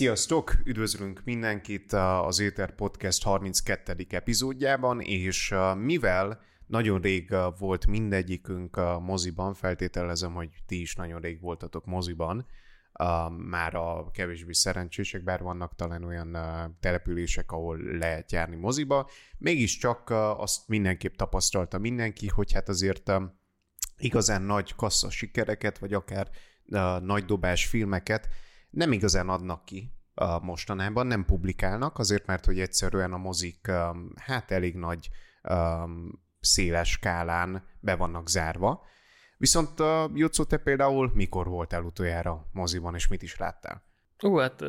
Sziasztok! Üdvözlünk mindenkit az Éter Podcast 32. epizódjában, és mivel nagyon rég volt mindegyikünk a moziban, feltételezem, hogy ti is nagyon rég voltatok moziban, már a kevésbé szerencsések, bár vannak talán olyan települések, ahol lehet járni moziba, mégiscsak azt mindenképp tapasztalta mindenki, hogy hát azért igazán nagy kassza sikereket, vagy akár nagy dobás filmeket nem igazán adnak ki mostanában, nem publikálnak, azért mert, hogy egyszerűen a mozik hát elég nagy széles skálán be vannak zárva. Viszont uh, Jutsu, te például mikor voltál utoljára moziban, és mit is láttál? Ó, hát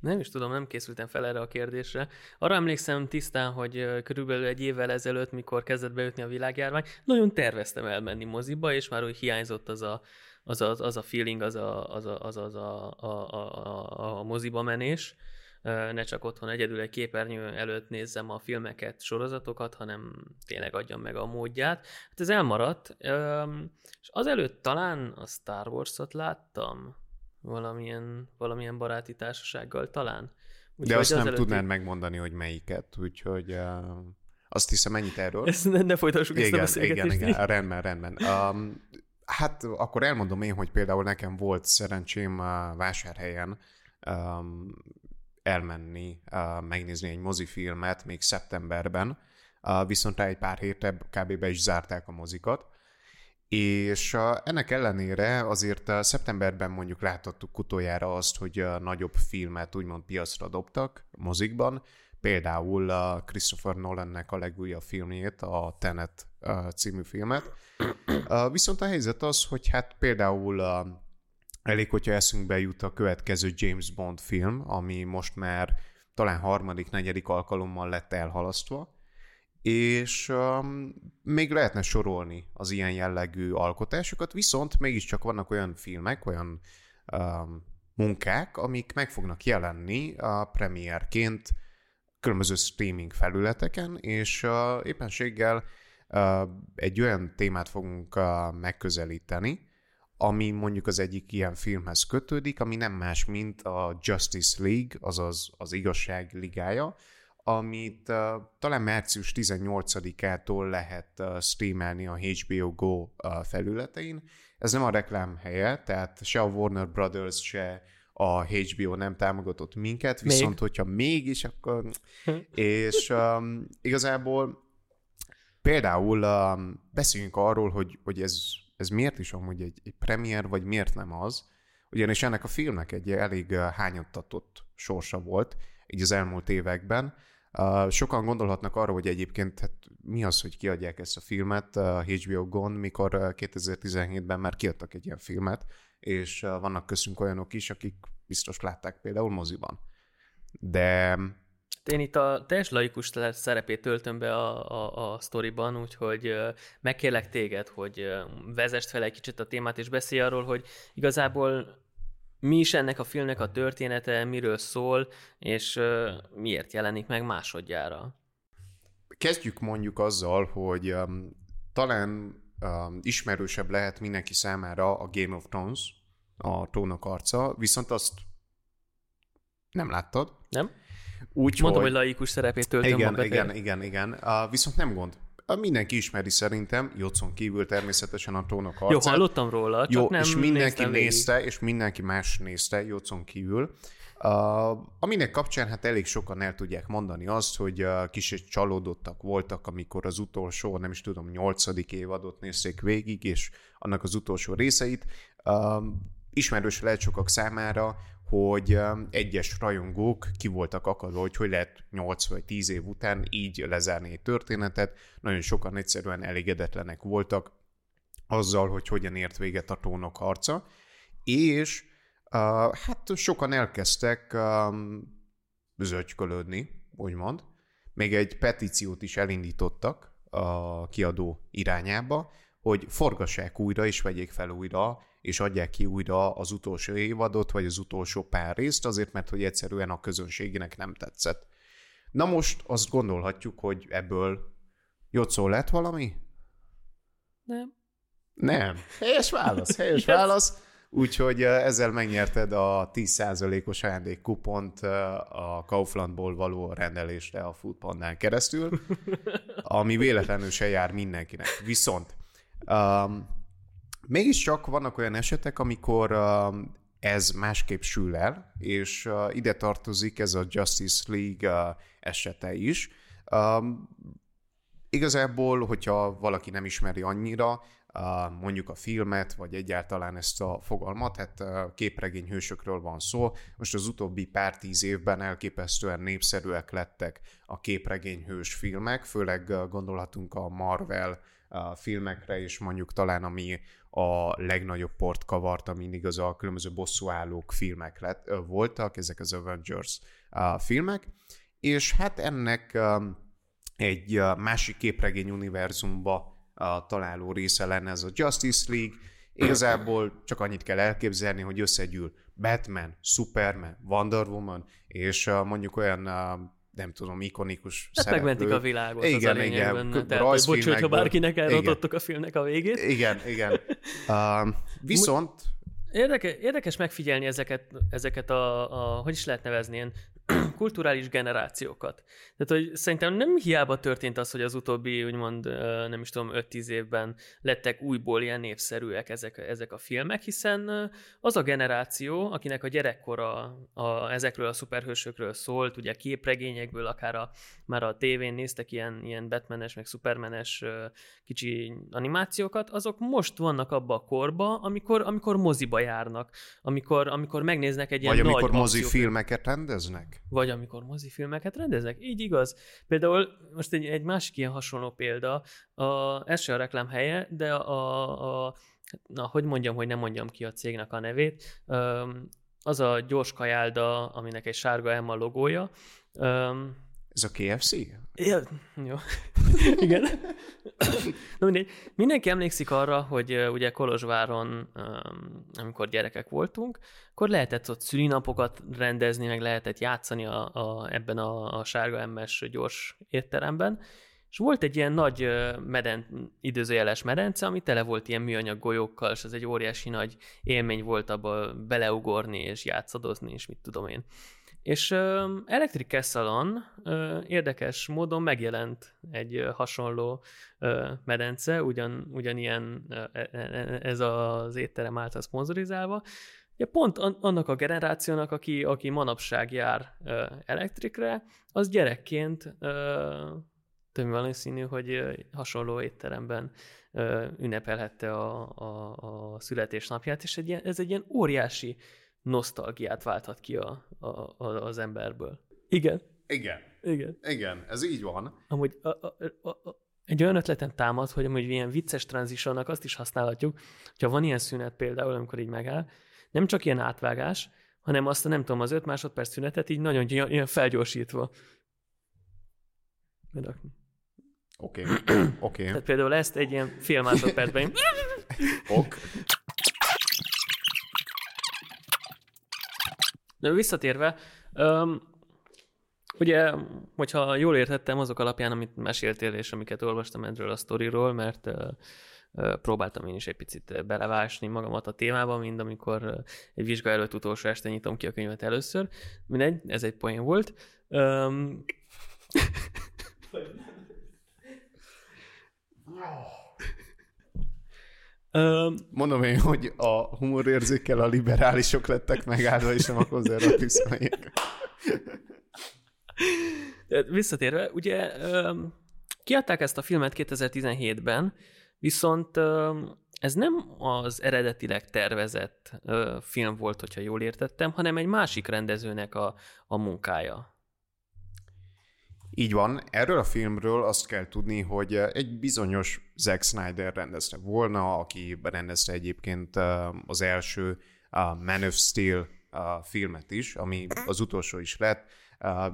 nem is tudom, nem készültem fel erre a kérdésre. Arra emlékszem tisztán, hogy körülbelül egy évvel ezelőtt, mikor kezdett beütni a világjárvány, nagyon terveztem elmenni moziba, és már úgy hiányzott az a, az a, az a feeling, az a, az a, az a, az a, a, a, a moziba menés. Ne csak otthon egyedül egy képernyő előtt nézzem a filmeket, sorozatokat, hanem tényleg adjam meg a módját. Hát ez elmaradt, és azelőtt talán a Star Wars-ot láttam, valamilyen, valamilyen baráti társasággal talán. Úgy, De azt nem előtti... tudnád megmondani, hogy melyiket, úgyhogy uh, azt hiszem ennyit erről. Ezt ne, ne folytassuk igen, ezt a Igen, igen, rendben, rendben. Um, hát akkor elmondom én, hogy például nekem volt szerencsém a vásárhelyen um, elmenni, uh, megnézni egy mozifilmet még szeptemberben, uh, viszont rá egy pár hétre kb. be is zárták a mozikat, és uh, ennek ellenére azért uh, szeptemberben mondjuk láthattuk utoljára azt, hogy uh, nagyobb filmet úgymond piacra dobtak mozikban, például uh, Christopher Nolannek a legújabb filmjét, a Tenet uh, című filmet. Uh, viszont a helyzet az, hogy hát például elég, hogyha eszünkbe jut a következő James Bond film, ami most már talán harmadik, negyedik alkalommal lett elhalasztva, és um, még lehetne sorolni az ilyen jellegű alkotásokat, viszont mégiscsak vannak olyan filmek, olyan um, munkák, amik meg fognak jelenni a premierként különböző streaming felületeken, és uh, éppenséggel egy olyan témát fogunk megközelíteni, ami mondjuk az egyik ilyen filmhez kötődik, ami nem más, mint a Justice League, azaz az igazság ligája, amit uh, talán március 18-ától lehet uh, streamelni a HBO Go uh, felületein. Ez nem a reklám helye, tehát se a Warner Brothers, se a HBO nem támogatott minket, viszont Még. hogyha mégis, akkor... és um, igazából például um, beszéljünk arról, hogy, hogy ez, ez miért is amúgy egy, egy premier, vagy miért nem az, ugyanis ennek a filmnek egy elég hányottatott sorsa volt, így az elmúlt években, Uh, sokan gondolhatnak arra, hogy egyébként hát mi az, hogy kiadják ezt a filmet a uh, HBO Gone, mikor uh, 2017-ben már kiadtak egy ilyen filmet, és vannak köztünk olyanok is, akik biztos látták például moziban. De... Én itt a teljes laikus szerepét töltöm be a, a, a sztoriban, úgyhogy megkérlek téged, hogy vezest fel egy kicsit a témát, és beszélj arról, hogy igazából mi is ennek a filmnek a története, miről szól, és miért jelenik meg másodjára. Kezdjük mondjuk azzal, hogy um, talán um, ismerősebb lehet mindenki számára a Game of Thrones, a trónok arca, viszont azt nem láttad. Nem? Úgy, Mondom, hogy, hogy laikus szerepét töltöm igen, igen, igen, igen. Uh, viszont nem gond mindenki ismeri szerintem, Jocon kívül természetesen a trónok arcát. Jó, hallottam róla, csak Jó, nem és mindenki nézte, végig. és mindenki más nézte Jocon kívül. Uh, aminek kapcsán hát elég sokan el tudják mondani azt, hogy uh, csalódottak voltak, amikor az utolsó, nem is tudom, nyolcadik évadot nézték végig, és annak az utolsó részeit. Ismerős lehet sokak számára, hogy egyes rajongók ki voltak akadva, hogy hogy lehet 8 vagy 10 év után így lezárni egy történetet. Nagyon sokan egyszerűen elégedetlenek voltak azzal, hogy hogyan ért véget a tónok harca, és uh, hát sokan elkezdtek um, zögykölődni, úgymond. Még egy petíciót is elindítottak a kiadó irányába, hogy forgassák újra és vegyék fel újra és adják ki újra az utolsó évadot, vagy az utolsó pár részt, azért, mert hogy egyszerűen a közönségének nem tetszett. Na most azt gondolhatjuk, hogy ebből szó lett valami? Nem. Nem. Helyes válasz, helyes válasz. Úgyhogy ezzel megnyerted a 10%-os ajándékkupont a Kauflandból való rendelésre a Foodpandán keresztül, ami véletlenül se jár mindenkinek. Viszont um, mégiscsak vannak olyan esetek, amikor um, ez másképp sül el, és uh, ide tartozik ez a Justice League uh, esete is. Um, igazából, hogyha valaki nem ismeri annyira, mondjuk a filmet, vagy egyáltalán ezt a fogalmat, hát képregény hősökről van szó. Most az utóbbi pár tíz évben elképesztően népszerűek lettek a képregény hős filmek, főleg gondolhatunk a Marvel filmekre, és mondjuk talán ami a legnagyobb port kavarta mindig az a különböző bosszúállók filmek lett, voltak, ezek az Avengers filmek, és hát ennek egy másik képregény univerzumba a találó része lenne ez a Justice League. Igazából csak annyit kell elképzelni, hogy összegyűl Batman, Superman, Wonder Woman, és mondjuk olyan nem tudom, ikonikus hát szereplő. megmentik a világot igen, az igen, benne. Tehát, hogy bocs, hogyha bárkinek elrontottuk a filmnek a végét. Igen, igen. Uh, viszont... Érdekes, érdekes megfigyelni ezeket, ezeket a, a, hogy is lehet nevezni, ilyen kulturális generációkat. Tehát, hogy szerintem nem hiába történt az, hogy az utóbbi, úgymond, nem is tudom, 5-10 évben lettek újból ilyen népszerűek ezek, ezek a filmek, hiszen az a generáció, akinek a gyerekkora a, ezekről a szuperhősökről szólt, ugye képregényekből, akár a, már a tévén néztek ilyen, ilyen Batmanes, meg Supermanes kicsi animációkat, azok most vannak abba a korba, amikor, amikor moziba járnak, amikor, amikor megnéznek egy ilyen Vagy amikor mozifilmeket rendeznek? Vagy amikor mozifilmeket rendezek. Így igaz. Például most egy, egy másik ilyen hasonló példa, a, ez se a reklám helye, de a, a na, hogy mondjam, hogy nem mondjam ki a cégnek a nevét, az a gyors kajálda, aminek egy sárga Emma logója. Ez a KFC? Ja, jó. Igen. Na mindegy. Mindenki emlékszik arra, hogy uh, ugye Kolozsváron, um, amikor gyerekek voltunk, akkor lehetett ott szülinapokat rendezni, meg lehetett játszani a, a, ebben a, a sárga emmes gyors étteremben, és volt egy ilyen nagy meden, időzőjeles medence, ami tele volt ilyen műanyag golyókkal, és ez egy óriási nagy élmény volt abba beleugorni és játszadozni, és mit tudom én. És Electric Castle-on érdekes módon megjelent egy hasonló medence, ugyan, ugyanilyen uh, ez az étterem által szponzorizálva. Ja, pont annak a generációnak, aki, aki manapság jár elektrikre, az gyerekként több valószínű, hogy hasonló étteremben ünnepelhette a, a, a születésnapját, és egy ilyen, ez egy ilyen óriási nosztalgiát válthat ki a, a, a, az emberből. Igen. Igen. Igen. Igen, ez így van. Amúgy a, a, a, a, egy olyan ötleten támad, hogy amúgy ilyen vicces transitionnak azt is használhatjuk, hogyha van ilyen szünet például, amikor így megáll, nem csak ilyen átvágás, hanem azt a nem tudom, az öt másodperc szünetet így nagyon ilyen felgyorsítva. Oké. Okay. Oké. Okay. Tehát például ezt egy ilyen fél másodpercben. ok. De visszatérve, um, ugye, hogyha jól értettem azok alapján, amit meséltél, és amiket olvastam erről a sztoriról, mert uh, próbáltam én is egy picit belevásni magamat a témába, mint amikor egy vizsga előtt utolsó este nyitom ki a könyvet először. Mindegy, ez egy poén volt. Um... Mondom én, hogy a humorérzékkel a liberálisok lettek megállva, és nem a konzervatív személyek. Visszatérve, ugye kiadták ezt a filmet 2017-ben, viszont ez nem az eredetileg tervezett film volt, hogyha jól értettem, hanem egy másik rendezőnek a, a munkája. Így van, erről a filmről azt kell tudni, hogy eh, egy bizonyos Zack Snyder rendezte volna, aki rendezte egyébként eh, az első Man of Steel filmet is, ami az utolsó is lett.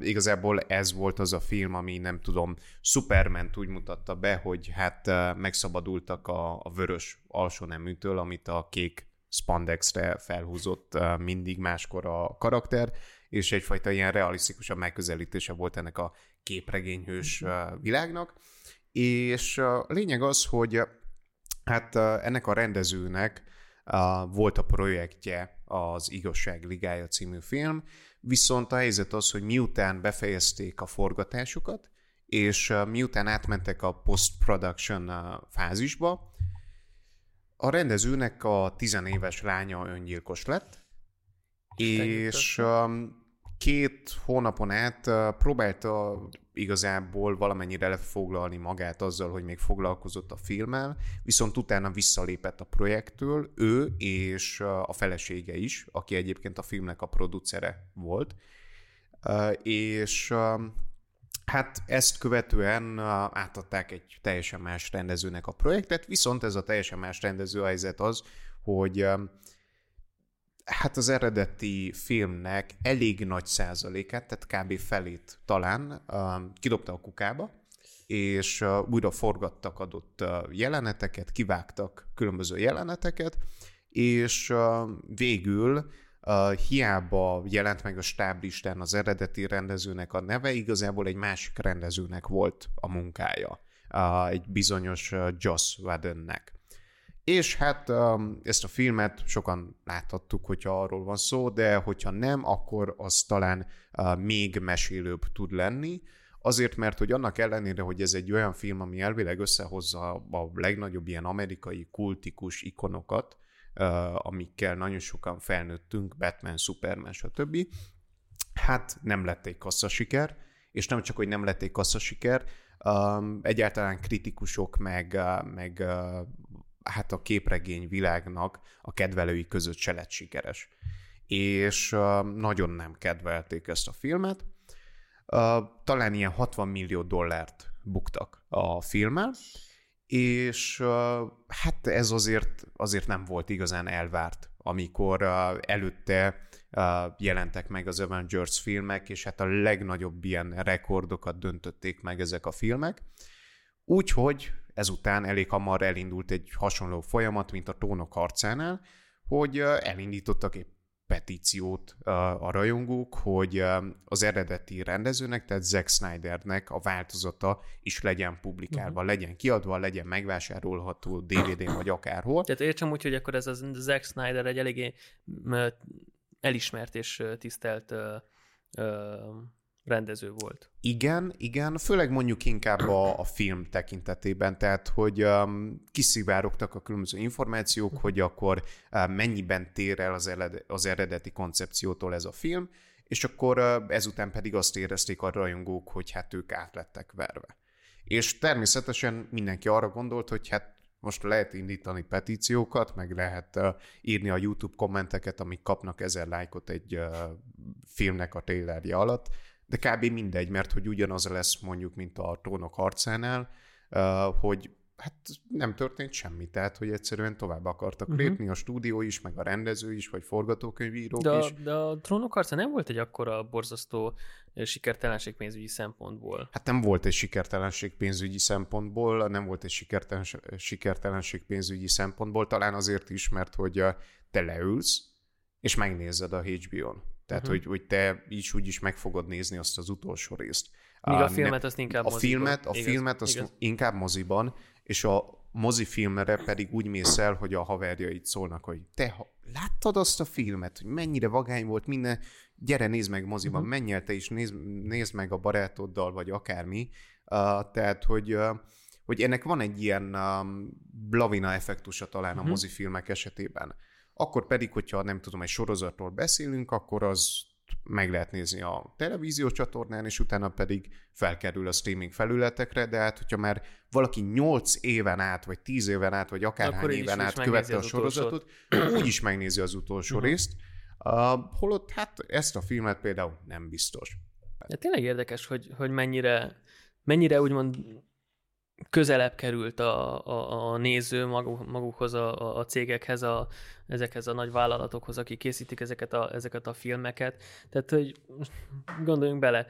igazából ez volt az a film, ami nem tudom, superman úgy mutatta be, hogy hát eh, megszabadultak a, a vörös alsó neműtől, amit a kék spandexre felhúzott mindig máskor a karakter, és egyfajta ilyen realisztikusabb megközelítése volt ennek a képregényhős világnak. És a lényeg az, hogy hát ennek a rendezőnek volt a projektje az Igazság Ligája című film, viszont a helyzet az, hogy miután befejezték a forgatásukat, és miután átmentek a post-production fázisba, a rendezőnek a tizenéves lánya öngyilkos lett, és két hónapon át próbálta igazából valamennyire lefoglalni magát azzal, hogy még foglalkozott a filmmel, viszont utána visszalépett a projektől, ő és a felesége is, aki egyébként a filmnek a producere volt, és Hát ezt követően átadták egy teljesen más rendezőnek a projektet, viszont ez a teljesen más rendező helyzet az, hogy hát az eredeti filmnek elég nagy százalékát, tehát kb. felét talán kidobta a kukába, és újra forgattak adott jeleneteket, kivágtak különböző jeleneteket, és végül hiába jelent meg a stáblistán az eredeti rendezőnek a neve, igazából egy másik rendezőnek volt a munkája, egy bizonyos Joss Whedonnek. És hát um, ezt a filmet sokan láthattuk, hogyha arról van szó, de hogyha nem, akkor az talán uh, még mesélőbb tud lenni, Azért, mert hogy annak ellenére, hogy ez egy olyan film, ami elvileg összehozza a legnagyobb ilyen amerikai kultikus ikonokat, amikkel nagyon sokan felnőttünk, Batman, Superman, stb. Hát nem lett egy kasszasiker, és nem csak, hogy nem lett egy kasszasiker, egyáltalán kritikusok, meg, meg hát a képregény világnak a kedvelői között se lett sikeres. És nagyon nem kedvelték ezt a filmet. Talán ilyen 60 millió dollárt buktak a filmmel, és hát ez azért, azért nem volt igazán elvárt, amikor előtte jelentek meg az Avengers filmek, és hát a legnagyobb ilyen rekordokat döntötték meg ezek a filmek. Úgyhogy ezután elég hamar elindult egy hasonló folyamat, mint a Trónok harcánál, hogy elindítottak egy petíciót a rajongók, hogy az eredeti rendezőnek, tehát Zack Snydernek a változata is legyen publikálva, uh-huh. legyen kiadva, legyen megvásárolható DVD-n vagy akárhol. Tehát értsem úgy, hogy akkor ez a Zack Snyder egy eléggé elismert és tisztelt rendező volt. Igen, igen, főleg mondjuk inkább a, a film tekintetében, tehát hogy um, kiszivárogtak a különböző információk, hogy akkor uh, mennyiben tér el az, eled, az eredeti koncepciótól ez a film, és akkor uh, ezután pedig azt érezték a rajongók, hogy hát ők át lettek verve. És természetesen mindenki arra gondolt, hogy hát most lehet indítani petíciókat, meg lehet uh, írni a YouTube kommenteket, amik kapnak ezer lájkot egy uh, filmnek a trailerje alatt, de kb. mindegy, mert hogy ugyanaz lesz mondjuk, mint a trónok harcánál, hogy hát nem történt semmi, tehát hogy egyszerűen tovább akartak uh-huh. lépni a stúdió is, meg a rendező is, vagy forgatókönyvírók de, is. De a trónok harca nem volt egy akkora borzasztó sikertelenség pénzügyi szempontból. Hát nem volt egy sikertelenség pénzügyi szempontból, nem volt egy sikertelenség, sikertelenség pénzügyi szempontból, talán azért is, mert hogy te leülsz, és megnézed a HBO-n. Tehát, uh-huh. hogy, hogy te így úgy is meg fogod nézni azt az utolsó részt. Míg a, filmet azt inkább a moziban. Filmet, a igaz, filmet azt igaz. inkább moziban, és a mozifilmre pedig úgy mész el, hogy a haverjaid szólnak, hogy te ha, láttad azt a filmet, hogy mennyire vagány volt minden, gyere nézd meg moziban, uh-huh. menj el te is, nézd, nézd meg a barátoddal, vagy akármi. Uh, tehát, hogy uh, hogy ennek van egy ilyen um, lavina effektusa talán uh-huh. a mhm. mozifilmek esetében. Akkor pedig, hogyha nem tudom, egy sorozatról beszélünk, akkor az meg lehet nézni a televíziós csatornán, és utána pedig felkerül a streaming felületekre, de hát, hogyha már valaki 8 éven át, vagy 10 éven át, vagy akárhány éven át követte a sorozatot, úgy is megnézi az utolsó uh-huh. részt, uh, holott hát ezt a filmet például nem biztos. Ja, tényleg érdekes, hogy, hogy mennyire, mennyire úgymond közelebb került a, a, a néző maguk, magukhoz, a, a cégekhez, a, ezekhez a nagy vállalatokhoz, akik készítik ezeket a, ezeket a filmeket. Tehát, hogy gondoljunk bele,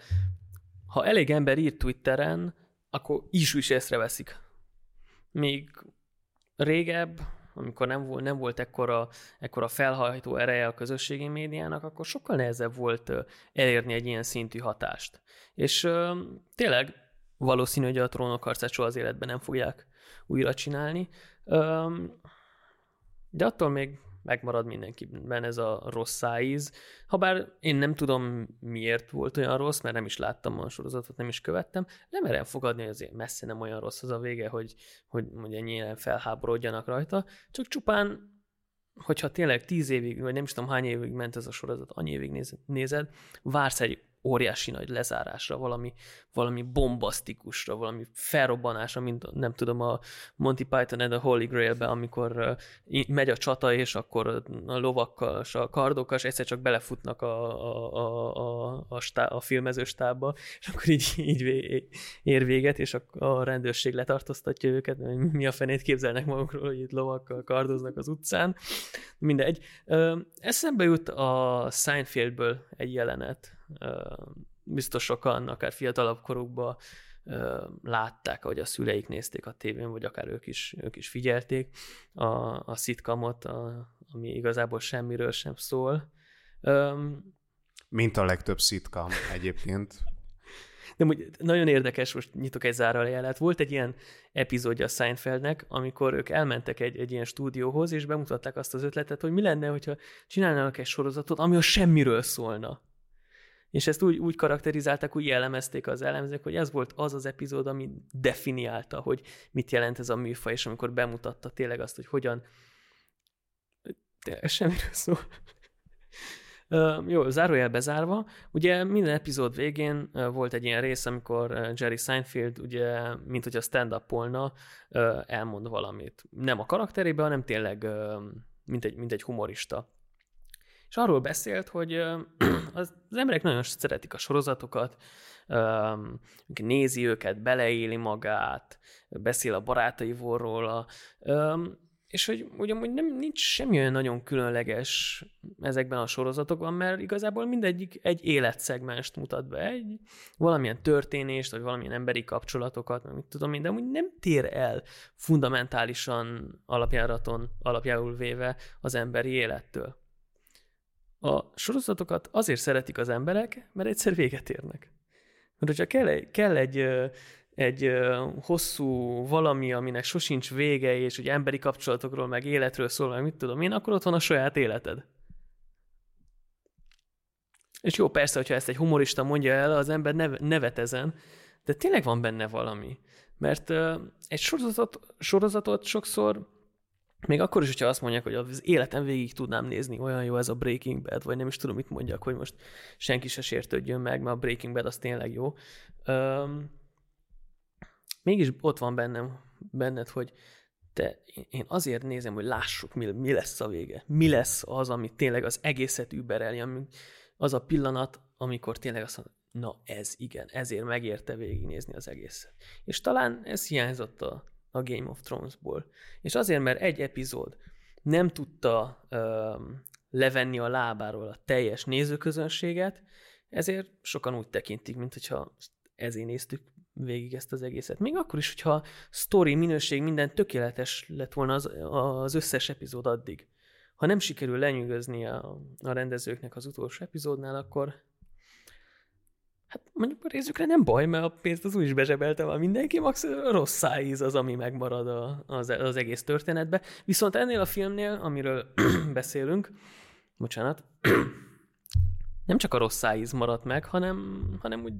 ha elég ember ír Twitteren, akkor is is észreveszik. Még régebb, amikor nem volt, nem volt ekkora, ekkora felhajtó ereje a közösségi médiának, akkor sokkal nehezebb volt elérni egy ilyen szintű hatást. És tényleg valószínű, hogy a trónok harcát soha az életben nem fogják újra csinálni. De attól még megmarad mindenkiben ez a rossz szájíz. Habár én nem tudom, miért volt olyan rossz, mert nem is láttam a sorozatot, nem is követtem, nem merem fogadni, hogy azért messze nem olyan rossz az a vége, hogy, hogy, hogy ennyire felháborodjanak rajta, csak csupán hogyha tényleg tíz évig, vagy nem is tudom hány évig ment ez a sorozat, annyi évig nézed, vársz egy óriási nagy lezárásra, valami, valami bombasztikusra, valami felrobbanásra, mint nem tudom, a Monty Python and a Holy Grail-be, amikor megy a csata, és akkor a lovakkal, és a kardokkal, és egyszer csak belefutnak a, a, a, a, a, stá, a filmezőstába, és akkor így, így ér véget, és a, a rendőrség letartóztatja őket, mi a fenét képzelnek magukról, hogy itt lovakkal kardoznak az utcán. Mindegy. Eszembe jut a Seinfeldből egy jelenet, biztos sokan, akár fiatalabb korukban látták, ahogy a szüleik nézték a tévén, vagy akár ők is, ők is figyelték a, a szitkamot, a, ami igazából semmiről sem szól. Mint a legtöbb szitkam egyébként. De úgy, nagyon érdekes, most nyitok egy zárójelet. Volt egy ilyen epizódja a Seinfeldnek, amikor ők elmentek egy, egy ilyen stúdióhoz, és bemutatták azt az ötletet, hogy mi lenne, hogyha csinálnának egy sorozatot, ami a semmiről szólna. És ezt úgy, úgy karakterizálták, úgy jellemezték az elemzők, hogy ez volt az az epizód, ami definiálta, hogy mit jelent ez a műfaj, és amikor bemutatta tényleg azt, hogy hogyan tényleg semmiről szól. Uh, jó, zárójel bezárva. Ugye minden epizód végén volt egy ilyen rész, amikor Jerry Seinfeld, ugye, mint hogy a stand-upolna, uh, elmond valamit. Nem a karakterébe, hanem tényleg mint, egy, mint egy humorista és arról beszélt, hogy az, emberek nagyon szeretik a sorozatokat, nézi őket, beleéli magát, beszél a barátaiból róla, és hogy ugyanúgy nem, nincs semmi olyan nagyon különleges ezekben a sorozatokban, mert igazából mindegyik egy életszegmást mutat be, egy valamilyen történést, vagy valamilyen emberi kapcsolatokat, meg tudom én, de úgy nem tér el fundamentálisan alapjáraton, alapjául véve az emberi élettől. A sorozatokat azért szeretik az emberek, mert egyszer véget érnek. Mert hogyha kell egy, kell egy, egy hosszú valami, aminek sosincs vége, és hogy emberi kapcsolatokról, meg életről szól, meg mit tudom én, akkor ott a saját életed. És jó, persze, hogyha ezt egy humorista mondja el, az ember nev- nevet ezen, de tényleg van benne valami. Mert egy sorozatot, sorozatot sokszor még akkor is, hogyha azt mondják, hogy az életem végig tudnám nézni, olyan jó ez a Breaking Bad, vagy nem is tudom, mit mondjak, hogy most senki se sértődjön meg, mert a Breaking Bad az tényleg jó. Um, mégis ott van bennem, benned, hogy te, én azért nézem, hogy lássuk, mi, mi lesz a vége. Mi lesz az, ami tényleg az egészet überelni, ami, az a pillanat, amikor tényleg azt mondja, na ez igen, ezért megérte végignézni az egészet. És talán ez hiányzott a, a Game of Thrones-ból. És azért, mert egy epizód nem tudta ö, levenni a lábáról a teljes nézőközönséget, ezért sokan úgy tekintik, mint hogyha ezért néztük végig ezt az egészet. Még akkor is, hogyha story, minőség, minden tökéletes lett volna az, az összes epizód addig. Ha nem sikerül lenyűgözni a, a rendezőknek az utolsó epizódnál, akkor Hát mondjuk a részükre nem baj, mert a pénzt az úgy is bezsebelte van mindenki, max rossz szájíz az, ami megmarad a, az, az egész történetbe. Viszont ennél a filmnél, amiről beszélünk, bocsánat, nem csak a rossz szájíz maradt meg, hanem, hanem úgy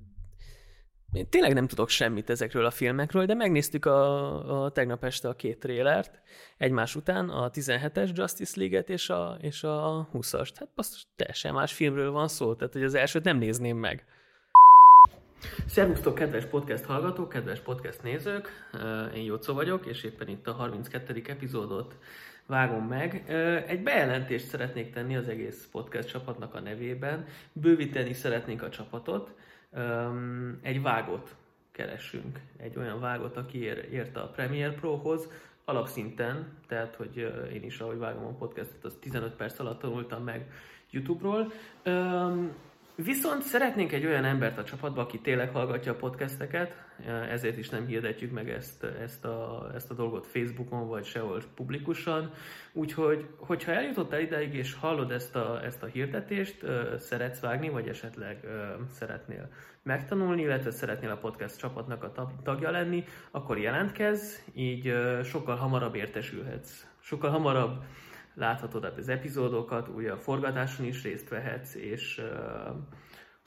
én tényleg nem tudok semmit ezekről a filmekről, de megnéztük a, a tegnap este a két trélert egymás után, a 17-es Justice League-et és a, és a 20-ast. Hát azt teljesen más filmről van szó, tehát hogy az elsőt nem nézném meg. Szervusztok, kedves podcast hallgatók, kedves podcast nézők! Én Jocó vagyok, és éppen itt a 32. epizódot vágom meg. Egy bejelentést szeretnék tenni az egész podcast csapatnak a nevében. Bővíteni szeretnénk a csapatot. Egy vágot keresünk. Egy olyan vágot, aki érte a Premiere Prohoz, alapszinten, tehát hogy én is, ahogy vágom a podcastot, az 15 perc alatt tanultam meg YouTube-ról. Viszont szeretnénk egy olyan embert a csapatba, aki tényleg hallgatja a podcasteket, ezért is nem hirdetjük meg ezt, ezt, a, ezt a dolgot Facebookon, vagy sehol publikusan. Úgyhogy, hogyha eljutottál ideig, és hallod ezt a, ezt a hirdetést, szeretsz vágni, vagy esetleg szeretnél megtanulni, illetve szeretnél a podcast csapatnak a tagja lenni, akkor jelentkezz, így sokkal hamarabb értesülhetsz. Sokkal hamarabb láthatod az epizódokat, a forgatáson is részt vehetsz, és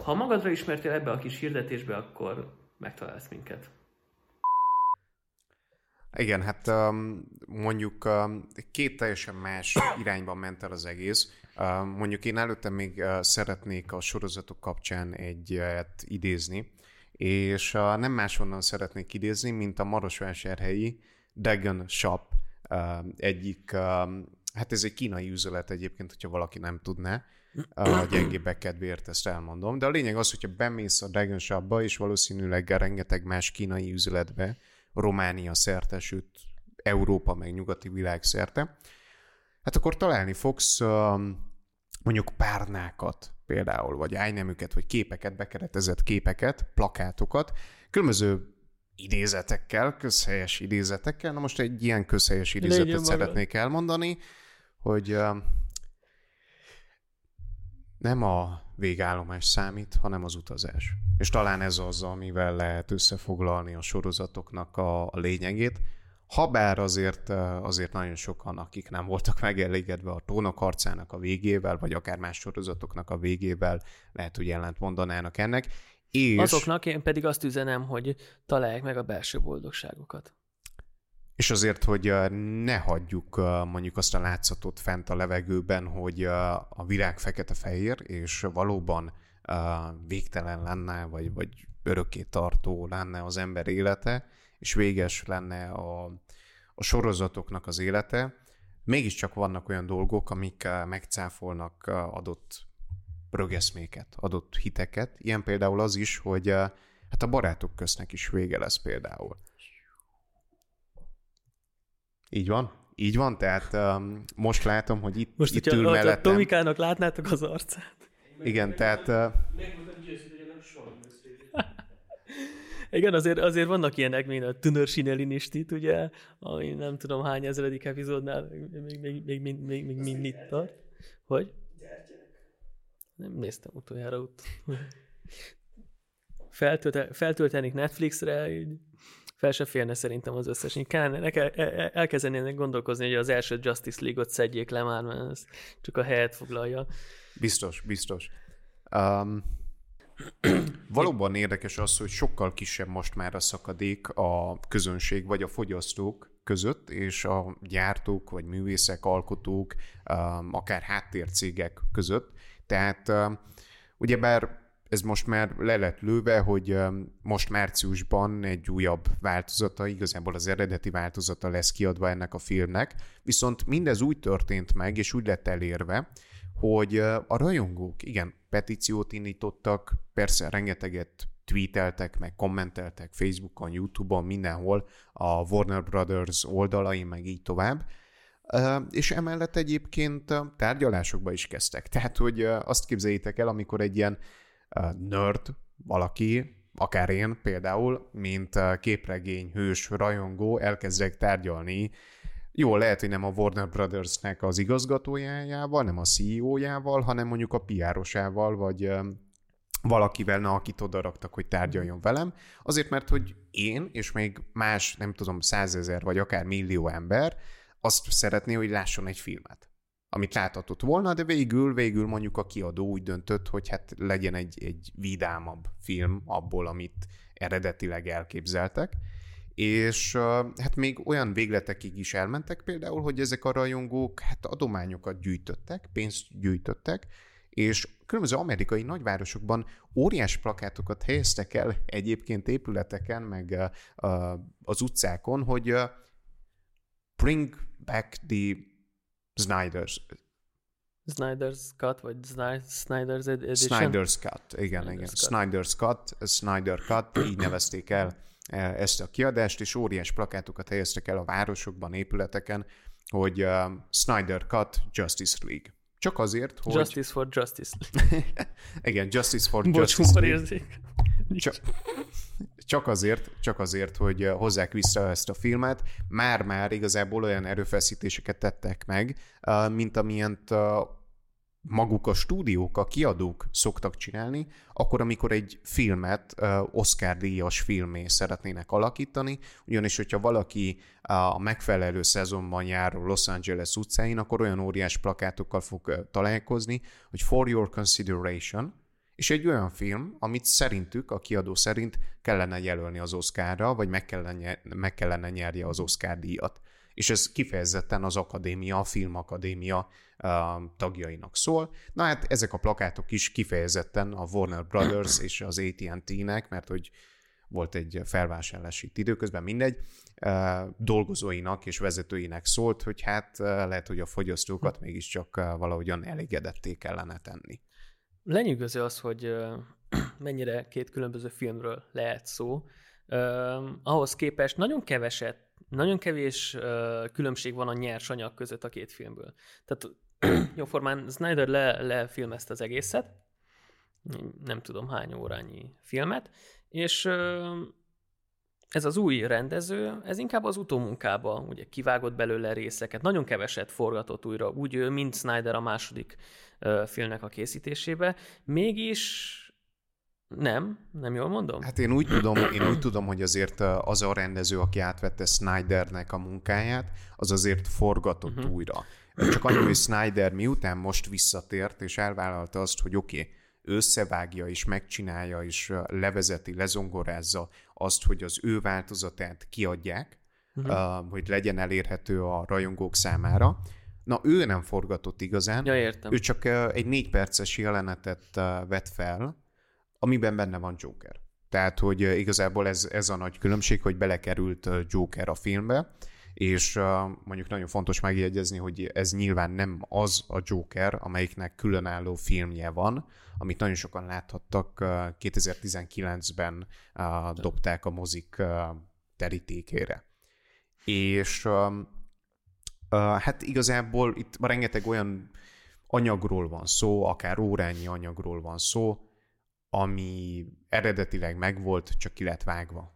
ha magadra ismertél ebbe a kis hirdetésbe, akkor megtalálsz minket. Igen, hát mondjuk két teljesen más irányban ment el az egész. Mondjuk én előtte még szeretnék a sorozatok kapcsán egyet idézni, és nem máshonnan szeretnék idézni, mint a Marosvásárhelyi Dagon Shop egyik, hát ez egy kínai üzlet egyébként, hogyha valaki nem tudná, a gyengébbek kedvéért ezt elmondom, de a lényeg az, hogyha bemész a Dragon Shopba, és valószínűleg rengeteg más kínai üzletbe, Románia szerte, sőt Európa meg nyugati világ szerte, hát akkor találni fogsz mondjuk párnákat például, vagy ájnemüket, vagy képeket, bekeretezett képeket, plakátokat, különböző idézetekkel, közhelyes idézetekkel. Na most egy ilyen közhelyes idézetet Legyen szeretnék maga. elmondani, hogy nem a végállomás számít, hanem az utazás. És talán ez az, amivel lehet összefoglalni a sorozatoknak a, a lényegét. Habár azért, azért nagyon sokan, akik nem voltak megelégedve a tónok harcának a végével, vagy akár más sorozatoknak a végével, lehet, hogy ellent mondanának ennek. És... Azoknak én pedig azt üzenem, hogy találják meg a belső boldogságokat. És azért, hogy ne hagyjuk mondjuk azt a látszatot fent a levegőben, hogy a világ fekete-fehér, és valóban végtelen lenne, vagy, vagy örökké tartó lenne az ember élete, és véges lenne a, a sorozatoknak az élete, mégiscsak vannak olyan dolgok, amik megcáfolnak adott rögeszméket, adott hiteket. Ilyen például az is, hogy hát a barátok köznek is vége lesz például. Így van? Így van, tehát um, most látom, hogy itt, most, itt ül mellettem. Tomikának látnátok az arcát. Igen, tehát... Uh... Igen, azért, azért vannak ilyenek, mint a Tunör Sinelinistít, ugye, ami nem tudom hány ezredik epizódnál még, még, még, még, még, még mindig tart. Hogy? Nem néztem utoljára ut. Feltölte, feltöltenik Netflixre, így fel se férne szerintem az összes. El, elkezdenének gondolkozni, hogy az első Justice League-ot szedjék le már, mert ez csak a helyet foglalja. Biztos, biztos. Um, valóban érdekes az, hogy sokkal kisebb most már a szakadék a közönség vagy a fogyasztók között, és a gyártók, vagy művészek, alkotók, um, akár háttércégek között. Tehát um, ugyebár ez most már le lett lőve, hogy most márciusban egy újabb változata, igazából az eredeti változata lesz kiadva ennek a filmnek, viszont mindez úgy történt meg, és úgy lett elérve, hogy a rajongók, igen, petíciót indítottak, persze rengeteget tweeteltek, meg kommenteltek Facebookon, Youtube-on, mindenhol, a Warner Brothers oldalain, meg így tovább, és emellett egyébként tárgyalásokba is kezdtek. Tehát, hogy azt képzeljétek el, amikor egy ilyen nerd valaki, akár én például, mint képregény hős rajongó elkezdek tárgyalni jó, lehet, hogy nem a Warner Brothers-nek az igazgatójával, nem a CEO-jával, hanem mondjuk a piárosával, vagy valakivel, na, akit odaraktak, hogy tárgyaljon velem. Azért, mert hogy én, és még más, nem tudom, százezer, vagy akár millió ember azt szeretné, hogy lásson egy filmet amit láthatott volna, de végül, végül mondjuk a kiadó úgy döntött, hogy hát legyen egy, egy vidámabb film abból, amit eredetileg elképzeltek. És hát még olyan végletekig is elmentek például, hogy ezek a rajongók hát adományokat gyűjtöttek, pénzt gyűjtöttek, és különböző amerikai nagyvárosokban óriás plakátokat helyeztek el egyébként épületeken, meg az utcákon, hogy bring back the Snyder's Snyder's Cut, vagy Snyder's Edition? Snyder's Cut, igen, Snyder's igen. Cut. Snyder's Cut, Snyder Cut, így nevezték el e, ezt a kiadást, és óriás plakátokat helyeztek el a városokban, épületeken, hogy uh, Snyder Cut Justice League. Csak azért, hogy... Justice for Justice. igen, Justice for Bocs, Justice League. Csak, csak azért, csak azért, hogy hozzák vissza ezt a filmet, már-már igazából olyan erőfeszítéseket tettek meg, mint amilyent maguk a stúdiók, a kiadók szoktak csinálni, akkor amikor egy filmet Oscar-díjas filmé szeretnének alakítani, ugyanis hogyha valaki a megfelelő szezonban jár Los Angeles utcáin, akkor olyan óriás plakátokkal fog találkozni, hogy for your consideration, és egy olyan film, amit szerintük, a kiadó szerint kellene jelölni az Oscarra, vagy meg kellene, meg kellene nyerje az Oscar díjat. És ez kifejezetten az akadémia, a filmakadémia uh, tagjainak szól. Na hát ezek a plakátok is kifejezetten a Warner Brothers és az AT&T-nek, mert hogy volt egy felvásárlás itt időközben, mindegy, dolgozóinak és vezetőinek szólt, hogy hát lehet, hogy a fogyasztókat mégiscsak valahogyan elégedetté kellene tenni. Lenyűgöző az, hogy mennyire két különböző filmről lehet szó. ahhoz képest nagyon keveset nagyon kevés különbség van a nyersanyag között a két filmből. Tehát jóformán Snyder le, lefilmezte az egészet, nem tudom hány órányi filmet, és ez az új rendező, ez inkább az utómunkába, ugye kivágott belőle részeket, nagyon keveset forgatott újra, úgy mint Snyder a második uh, filmnek a készítésébe, mégis nem, nem jól mondom? Hát én úgy tudom, én úgy tudom, hogy azért az a rendező, aki átvette Snydernek a munkáját, az azért forgatott uh-huh. újra. Csak annyi, hogy Snyder miután most visszatért, és elvállalta azt, hogy oké, okay, összevágja és megcsinálja, és levezeti, lezongorázza azt, hogy az ő változatát kiadják, uh-huh. uh, hogy legyen elérhető a rajongók számára. Na, ő nem forgatott igazán. Ja, értem. Ő csak uh, egy négy perces jelenetet uh, vett fel, amiben benne van Joker. Tehát, hogy igazából ez, ez a nagy különbség, hogy belekerült Joker a filmbe, és mondjuk nagyon fontos megjegyezni, hogy ez nyilván nem az a Joker, amelyiknek különálló filmje van, amit nagyon sokan láthattak 2019-ben dobták a mozik terítékére. És hát igazából itt rengeteg olyan anyagról van szó, akár órányi anyagról van szó, ami eredetileg megvolt, csak ki lett vágva.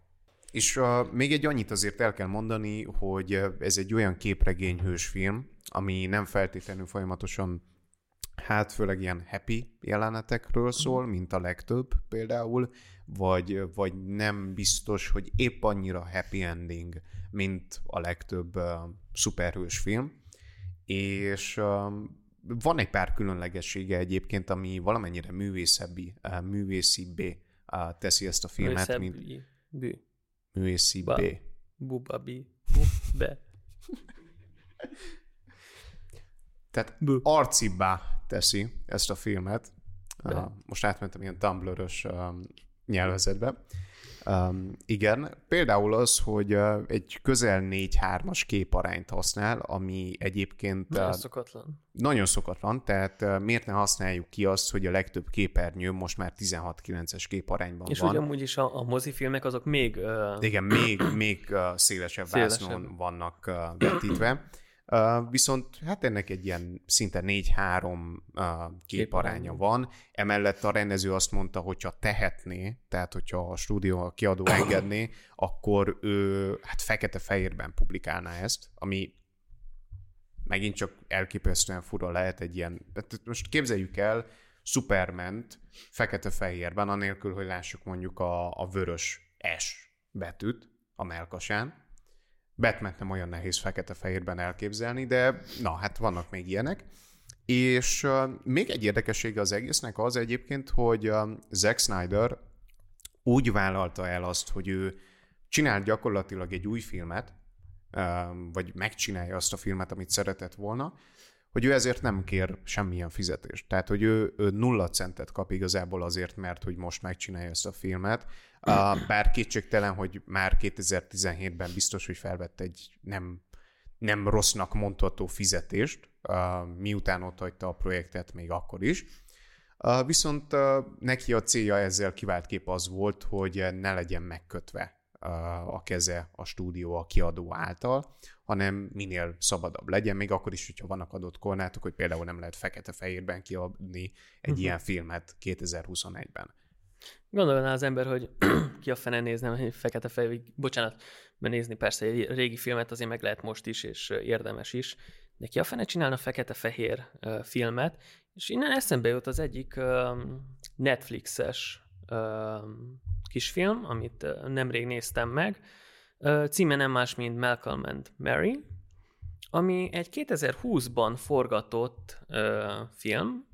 És uh, még egy annyit azért el kell mondani, hogy ez egy olyan képregényhős film, ami nem feltétlenül folyamatosan, hát főleg ilyen happy jelenetekről szól, mint a legtöbb például, vagy, vagy nem biztos, hogy épp annyira happy ending, mint a legtöbb uh, szuperhős film. És uh, van egy pár különlegessége egyébként, ami valamennyire művészebbi, uh, művészibbé uh, teszi ezt a filmet, mint... Bű. Művészibbé. Bubabi. Be. Tehát Bú. arcibbá teszi ezt a filmet. Uh, most átmentem ilyen Tumblr-ös uh, nyelvezetbe. Um, igen, például az, hogy uh, egy közel 4-3-as képarányt használ, ami egyébként... Nagyon uh, szokatlan. Nagyon szokatlan, tehát uh, miért ne használjuk ki azt, hogy a legtöbb képernyő most már 16-9-es képarányban És van. És ugyanúgy is a, a mozifilmek azok még... Uh, Igen, még, még uh, szélesebb, szélesebb vásznon vannak uh, vetítve. Uh, viszont hát ennek egy ilyen szinte 4-3 uh, képaránya van. Emellett a rendező azt mondta, hogyha tehetné, tehát hogyha a stúdió, a kiadó engedné, akkor ő hát fekete-fehérben publikálná ezt, ami megint csak elképesztően fura lehet egy ilyen... Tehát most képzeljük el superman fekete-fehérben, anélkül, hogy lássuk mondjuk a, a vörös S betűt a melkasán, batman nem olyan nehéz fekete-fehérben elképzelni, de na, hát vannak még ilyenek. És uh, még egy érdekessége az egésznek az egyébként, hogy uh, Zack Snyder úgy vállalta el azt, hogy ő csinál gyakorlatilag egy új filmet, uh, vagy megcsinálja azt a filmet, amit szeretett volna, hogy ő ezért nem kér semmilyen fizetést. Tehát, hogy ő, ő nulla centet kap igazából azért, mert hogy most megcsinálja ezt a filmet. Bár kétségtelen, hogy már 2017-ben biztos, hogy felvett egy nem, nem rossznak mondható fizetést, miután ott hagyta a projektet még akkor is. Viszont neki a célja ezzel kivált kép az volt, hogy ne legyen megkötve a keze a stúdió a kiadó által, hanem minél szabadabb legyen, még akkor is, hogyha vannak adott korlátok, hogy például nem lehet fekete-fehérben kiadni egy uh-huh. ilyen filmet 2021-ben. Gondolná az ember, hogy ki a fene nézne egy fekete fehér, bocsánat, mert nézni persze egy régi filmet azért meg lehet most is, és érdemes is, de ki a fene csinálna fekete-fehér filmet, és innen eszembe jut az egyik Netflixes kisfilm, amit nemrég néztem meg, címe nem más, mint Malcolm and Mary, ami egy 2020-ban forgatott film,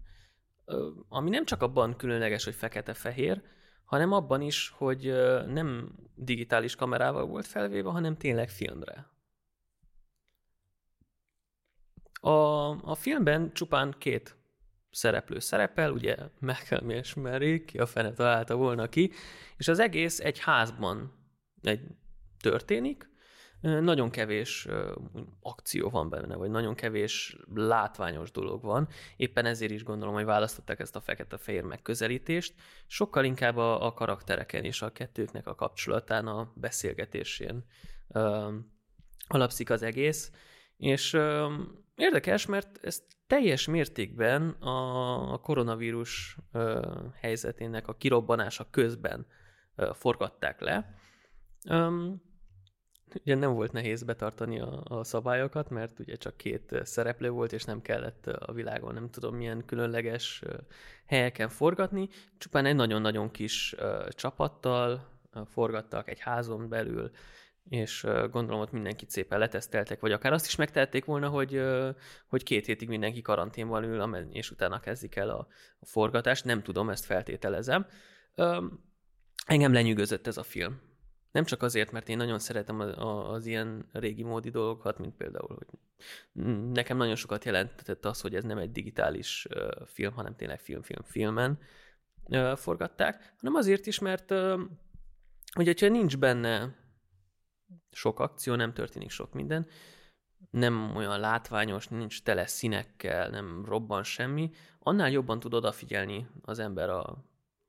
ami nem csak abban különleges, hogy fekete-fehér, hanem abban is, hogy nem digitális kamerával volt felvéve, hanem tényleg filmre. A, a filmben csupán két szereplő szerepel, ugye Malcolm és Mary, ki a fene találta volna ki, és az egész egy házban egy történik, nagyon kevés akció van benne, vagy nagyon kevés látványos dolog van. Éppen ezért is gondolom, hogy választották ezt a fekete-fehér megközelítést. Sokkal inkább a, karaktereken és a kettőknek a kapcsolatán, a beszélgetésén alapszik az egész. És érdekes, mert ezt teljes mértékben a, koronavírus helyzetének a kirobbanása közben forgatták le. Ugye nem volt nehéz betartani a, a szabályokat, mert ugye csak két szereplő volt, és nem kellett a világon nem tudom milyen különleges helyeken forgatni, csupán egy nagyon-nagyon kis csapattal forgattak egy házon belül, és gondolom ott mindenkit szépen leteszteltek, vagy akár azt is megtehették volna, hogy, hogy két hétig mindenki karanténban ül, és utána kezdik el a, a forgatást. Nem tudom, ezt feltételezem. Engem lenyűgözött ez a film. Nem csak azért, mert én nagyon szeretem az, az ilyen régi módi dolgokat, mint például, hogy nekem nagyon sokat jelentett az, hogy ez nem egy digitális film, hanem tényleg film-film-filmen forgatták, hanem azért is, mert hogy hogyha nincs benne sok akció, nem történik sok minden, nem olyan látványos, nincs tele színekkel, nem robban semmi, annál jobban tud odafigyelni az ember a,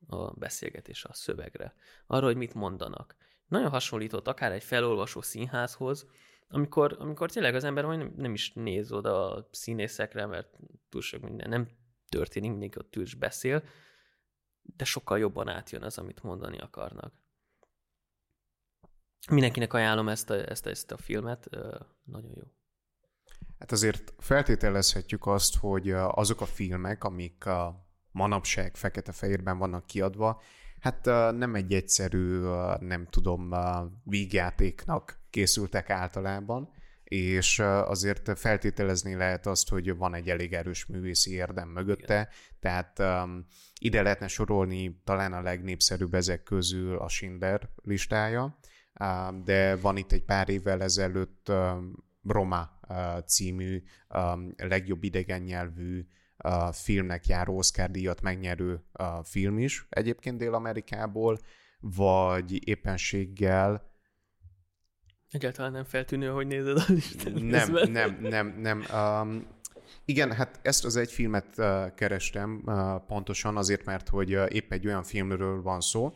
a beszélgetés, a szövegre, arra, hogy mit mondanak. Nagyon hasonlított akár egy felolvasó színházhoz, amikor, amikor tényleg az ember majd nem, nem is néz oda a színészekre, mert túl sok minden nem történik, mindig ott ül és beszél, de sokkal jobban átjön az, amit mondani akarnak. Mindenkinek ajánlom ezt a, ezt ezt a filmet, nagyon jó. Hát azért feltételezhetjük azt, hogy azok a filmek, amik a manapság fekete-fehérben vannak kiadva, hát nem egy egyszerű, nem tudom, vígjátéknak készültek általában, és azért feltételezni lehet azt, hogy van egy elég erős művészi érdem mögötte, Igen. tehát um, ide lehetne sorolni talán a legnépszerűbb ezek közül a Schindler listája, de van itt egy pár évvel ezelőtt Roma című legjobb idegen nyelvű filmnek járó Oscar díjat megnyerő film is egyébként Dél-Amerikából, vagy éppenséggel Egyáltalán nem feltűnő, hogy nézed a listát. Nem, nem, nem, nem. Um, igen, hát ezt az egy filmet uh, kerestem uh, pontosan azért, mert hogy uh, épp egy olyan filmről van szó,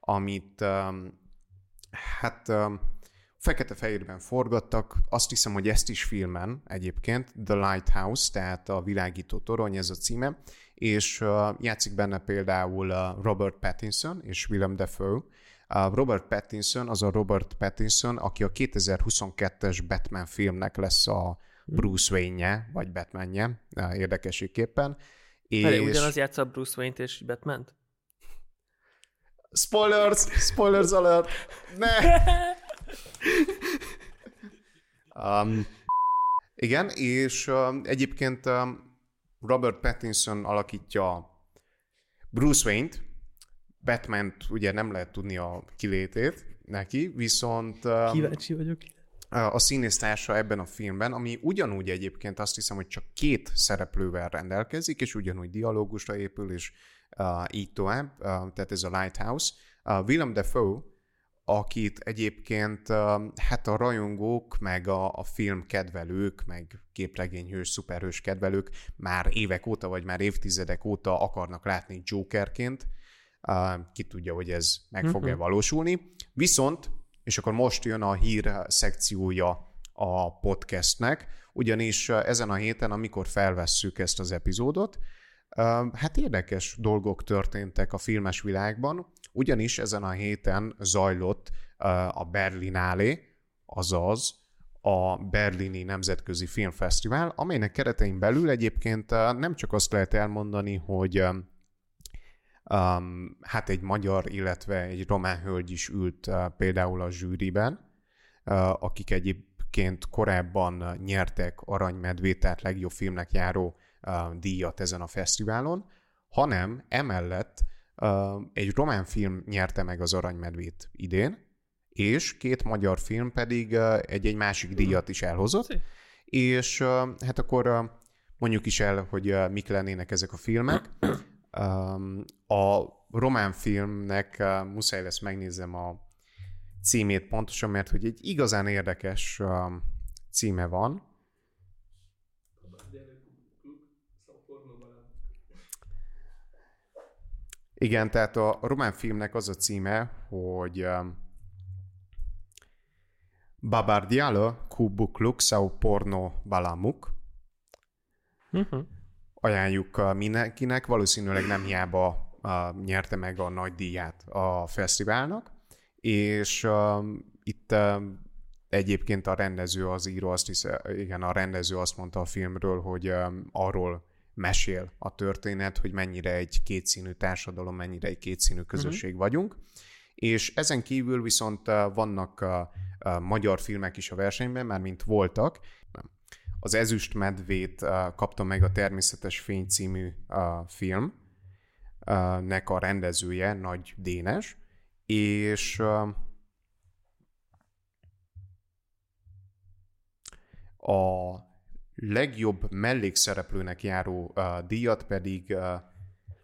amit um, hát um, Fekete-fehérben forgattak, azt hiszem, hogy ezt is filmen egyébként, The Lighthouse, tehát a világító torony, ez a címe, és uh, játszik benne például uh, Robert Pattinson és Willem Dafoe. Uh, Robert Pattinson az a Robert Pattinson, aki a 2022-es Batman filmnek lesz a Bruce Wayne-je, vagy Batman-je, uh, érdekeséképpen. És... Ugyanaz játsza Bruce Wayne-t és Batman-t? Spoilers! Spoilers alert! Ne! um, igen, és uh, egyébként um, Robert Pattinson alakítja Bruce Wayne-t, batman ugye nem lehet tudni a kilétét neki, viszont... Um, Kíváncsi vagyok. A színésztársa ebben a filmben, ami ugyanúgy egyébként azt hiszem, hogy csak két szereplővel rendelkezik, és ugyanúgy dialógusra épül, és uh, így tovább, uh, tehát ez a Lighthouse. Uh, Willem Dafoe akit egyébként hát a rajongók, meg a, a film kedvelők, meg képregényhős, szuperhős kedvelők már évek óta, vagy már évtizedek óta akarnak látni Jokerként. Ki tudja, hogy ez meg fog-e uh-huh. valósulni. Viszont, és akkor most jön a hír szekciója a podcastnek, ugyanis ezen a héten, amikor felvesszük ezt az epizódot, hát érdekes dolgok történtek a filmes világban, ugyanis ezen a héten zajlott a Berlinálé, azaz a Berlini Nemzetközi Filmfesztivál, amelynek keretein belül egyébként nem csak azt lehet elmondani, hogy um, hát egy magyar, illetve egy román hölgy is ült uh, például a zsűriben, uh, akik egyébként korábban nyertek aranymedvét, tehát legjobb filmnek járó díjat ezen a fesztiválon, hanem emellett egy román film nyerte meg az aranymedvét idén, és két magyar film pedig egy-egy másik díjat is elhozott, és hát akkor mondjuk is el, hogy mik lennének ezek a filmek. A román filmnek muszáj lesz megnézem a címét pontosan, mert hogy egy igazán érdekes címe van. Igen, tehát a román filmnek az a címe, hogy Babardială cu bucluc sau porno balamuk. Uh-huh. Ajánljuk mindenkinek, valószínűleg nem hiába uh, nyerte meg a nagy díját a fesztiválnak, és uh, itt uh, egyébként a rendező, az író azt hisz, igen, a rendező azt mondta a filmről, hogy um, arról mesél a történet, hogy mennyire egy kétszínű társadalom, mennyire egy kétszínű közösség uh-huh. vagyunk. És ezen kívül viszont uh, vannak uh, magyar filmek is a versenyben, már mint voltak. Az Ezüst medvét kapta meg a Természetes Fény című filmnek a rendezője, Nagy Dénes, és a legjobb mellékszereplőnek járó díjat pedig,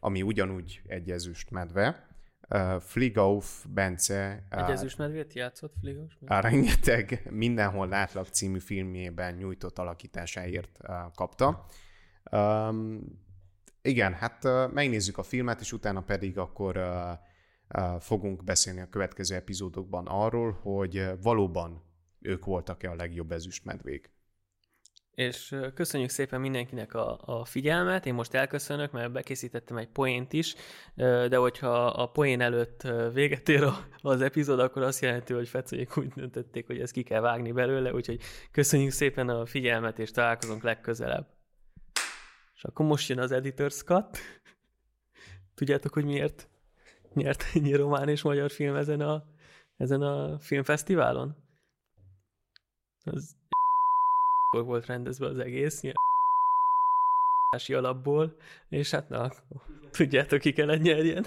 ami ugyanúgy egy ezüst medve, uh, Fligauf Bence. Egy ezüstmedvét játszott Fligauf? A rengeteg mindenhol látlak című filmjében nyújtott alakításáért uh, kapta. Um, igen, hát uh, megnézzük a filmet, és utána pedig akkor uh, uh, fogunk beszélni a következő epizódokban arról, hogy valóban ők voltak-e a legjobb ezüstmedvék és köszönjük szépen mindenkinek a, a figyelmet. Én most elköszönök, mert bekészítettem egy poént is, de hogyha a poén előtt véget ér az epizód, akkor azt jelenti, hogy fecélyek úgy döntötték, hogy ezt ki kell vágni belőle, úgyhogy köszönjük szépen a figyelmet, és találkozunk legközelebb. És akkor most jön az Editor's Cut. Tudjátok, hogy miért nyert ennyi román és magyar film ezen a, ezen a filmfesztiválon? Az volt rendezve az egész, ilyen alapból, és hát na, tudjátok, ki kellett nyerjen.